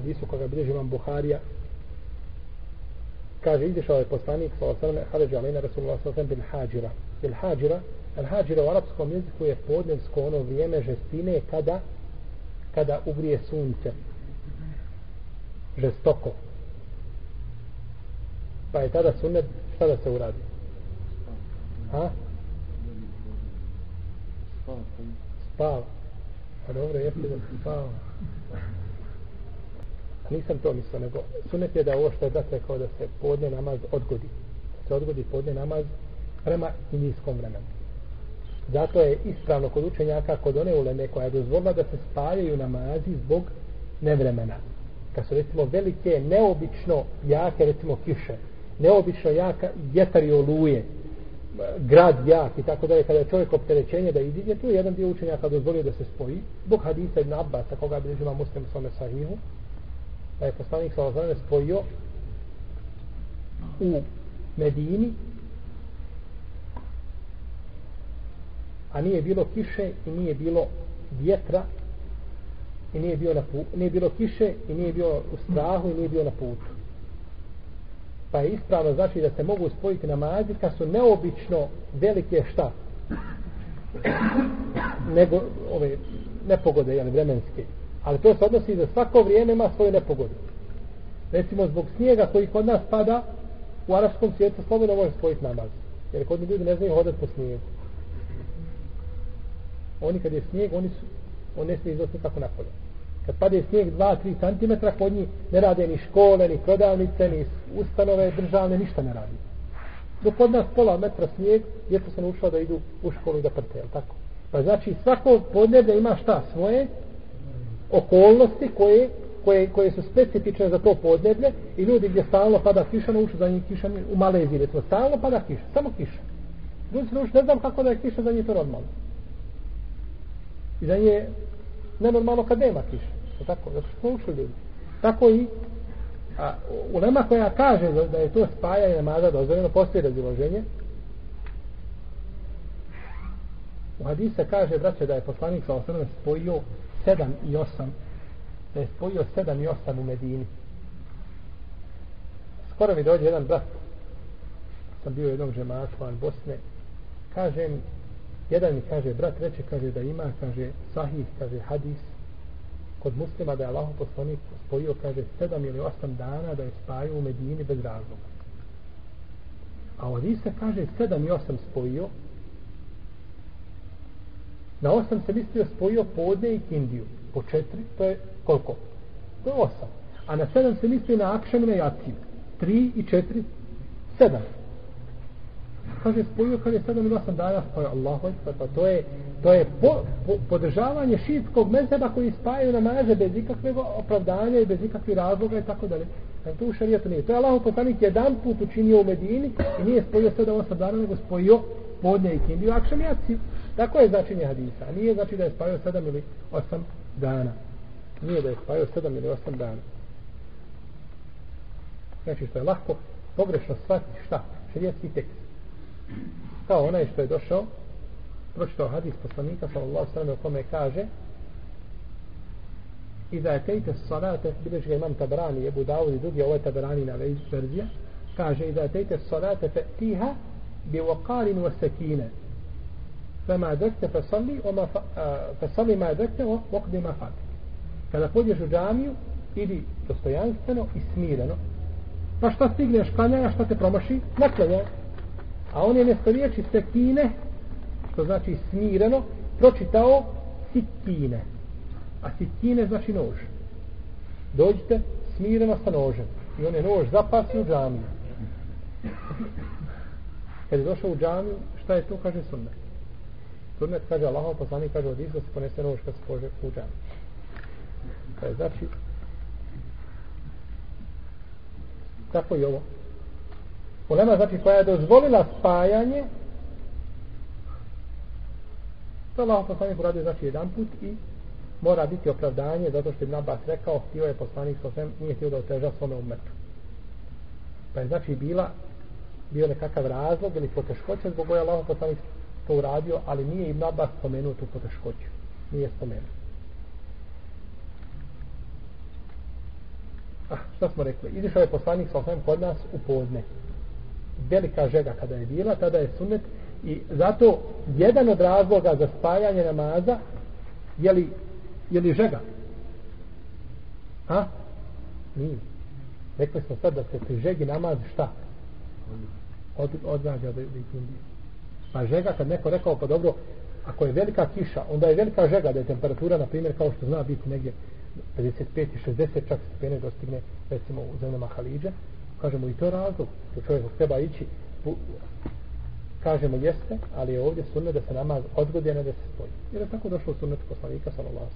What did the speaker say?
hadisu koga bilježi imam Buharija kaže izišao ovaj je poslanik sa alejhi Haređa sellem alejna rasulullah sallallahu alejhi ve sellem bil hađira. Bil hađira al hađira u arapskom jeziku je podnevsko ono vrijeme žestine kada kada ugrije sunce. Žestoko. Pa je tada sunnet šta da se uradi? Ha spava a pa dobro jeste da spava nisam to mislio nego sunet je da ovo što je dakle da rekao da se podne namaz odgodi. Da se odgodi podne namaz prema indijskom vremenu. Zato je ispravno kod učenjaka kod one uleme koja je dozvolila da se spajaju namazi zbog nevremena. Kad su recimo velike neobično jake recimo kiše neobično jaka vjetar i oluje grad jak i tako dalje kada je čovjek opterećenje da iziđe tu je jedan dio učenjaka dozvolio da se spoji zbog hadisa ibn Abbas koga bi ima muslim svome sahihu pa je poslanik sa ozvane spojio u Medini a nije bilo kiše i nije bilo vjetra i nije bilo na putu, nije bilo kiše i nije bilo u strahu i nije bilo na putu. Pa je ispravno znači da se mogu spojiti namazi kad su neobično velike šta? Nego ove nepogode jel, vremenske ali to se odnosi za svako vrijeme ima svoje nepogode. Recimo zbog snijega koji kod nas pada u arapskom svijetu slobodno može spojiti namaz. Jer kod ljudi ne znaju hodati po snijegu. Oni kad je snijeg oni su on ne smije izostati kako napolje. Kad pade snijeg 2-3 cm kod njih ne rade ni škole, ni prodavnice ni ustanove državne, ništa ne radi. Dok kod nas pola metra snijeg djeca se naučila da idu u školu i da prte, tako? pa znači svako podneblje ima šta? Svoje okolnosti koje, koje, koje su specifične za to podneblje i ljudi gdje stalno pada kiša nauču za njih kiša u Maleziji recimo stalno pada kiša, samo kiša. Ljudi se nauču, ne znam kako da je kiša za njih to normalno. I za njih nenormalno kad nema kiša to tako, zato što naučili ljudi. Tako i a, ulema koja kaže da je to spajanje namaza dozvoljeno postoji raziloženje u hadisa kaže braće da je poslanik sa osnovne spojio 7 i 8 da je spojio 7 i 8 u Medini. Skoro mi dođe jedan brat sam bio u jednom žematu van Bosne kažem jedan mi kaže brat reče kaže da ima kaže sahih kaže hadis kod muslima da je Allah poslanik spojio kaže 7 ili 8 dana da je spajao u Medini bez razloga. A u hadise kaže 7 i 8 spojio Na osam se mislio spojio podne i kindiju. Po četiri, to je koliko? To je osam. A na sedam se mislio na akšanu na jaciju. Tri i četiri, sedam. Kaže, spojio kad je sedam ili osam dana, spojio Allahu ekber, pa to je, to je po, po, podržavanje šitskog mezeba koji spajaju namaze bez ikakvog opravdanja i bez ikakvih razloga i tako dalje. Znači, to u šarijetu nije. To je Allahu poslanik jedan put učinio u Medini i nije spojio sedam osam dana, nego spojio podne i kindiju, akšan i jaciju. Tako je značenje hadisa. A nije znači da je spavio sedam ili osam dana. Nije da je spavio sedam ili osam dana. Znači što je lahko pogrešno shvatiti šta? Šarijetski tekst. Kao onaj što je došao pročitao hadis poslanika sallallahu sallam u kome kaže i da je tejte salate bileš ga imam tabrani jebu davud i drugi ovo je tabrani na verzija kaže i da je tejte salate fe tiha bi waqarin wa sakine فما ذكت فصلي وما ف... فصلي ما ذكت وقد ما فات kada pođeš u džamiju idi dostojanstveno i smireno pa šta stigneš klanjaja šta te promaši naklanjaj a on je mjesto riječi sekine što znači smireno pročitao sitine a sitine znači nož dođite smireno sa nožem i on je nož zapasio u džamiju kad je došao u džamiju šta je to kaže sunnet Sunnet kaže Allahov poslanik kaže od izda se ponese nož kad se pože u džan Pa je znači tako i ovo. Ulema znači koja je dozvolila spajanje to Allahov poslanik uradio znači jedan put i mora biti opravdanje zato što je Nabas rekao htio je poslanik sa svem nije htio da oteža svome umetu. Pa je znači bila bio nekakav razlog ili poteškoća zbog koja Allah poslanik to uradio, ali nije Ibn Abbas spomenuo tu poteškoću. Nije spomenuo. Ah, šta smo rekli? Izišao ovaj je poslanik sa osvijem kod nas u podne. Velika žega kada je bila, tada je sunet I zato jedan od razloga za spajanje namaza je li, je li žega? Ha? Nije. Rekli smo sad da se pri žegi namaz šta? Od, odgađa da, da Pa žega kad neko rekao pa dobro, ako je velika kiša, onda je velika žega da je temperatura, na primjer, kao što zna biti negdje 55 i 60 čak stepene dostigne recimo u zemljama Halidža. Kažemo i to razlog to čovjek treba ići kažemo jeste ali je ovdje sunne da se namaz odgodi a ne da se spoji jer je tako došlo sunnet poslanika sallallahu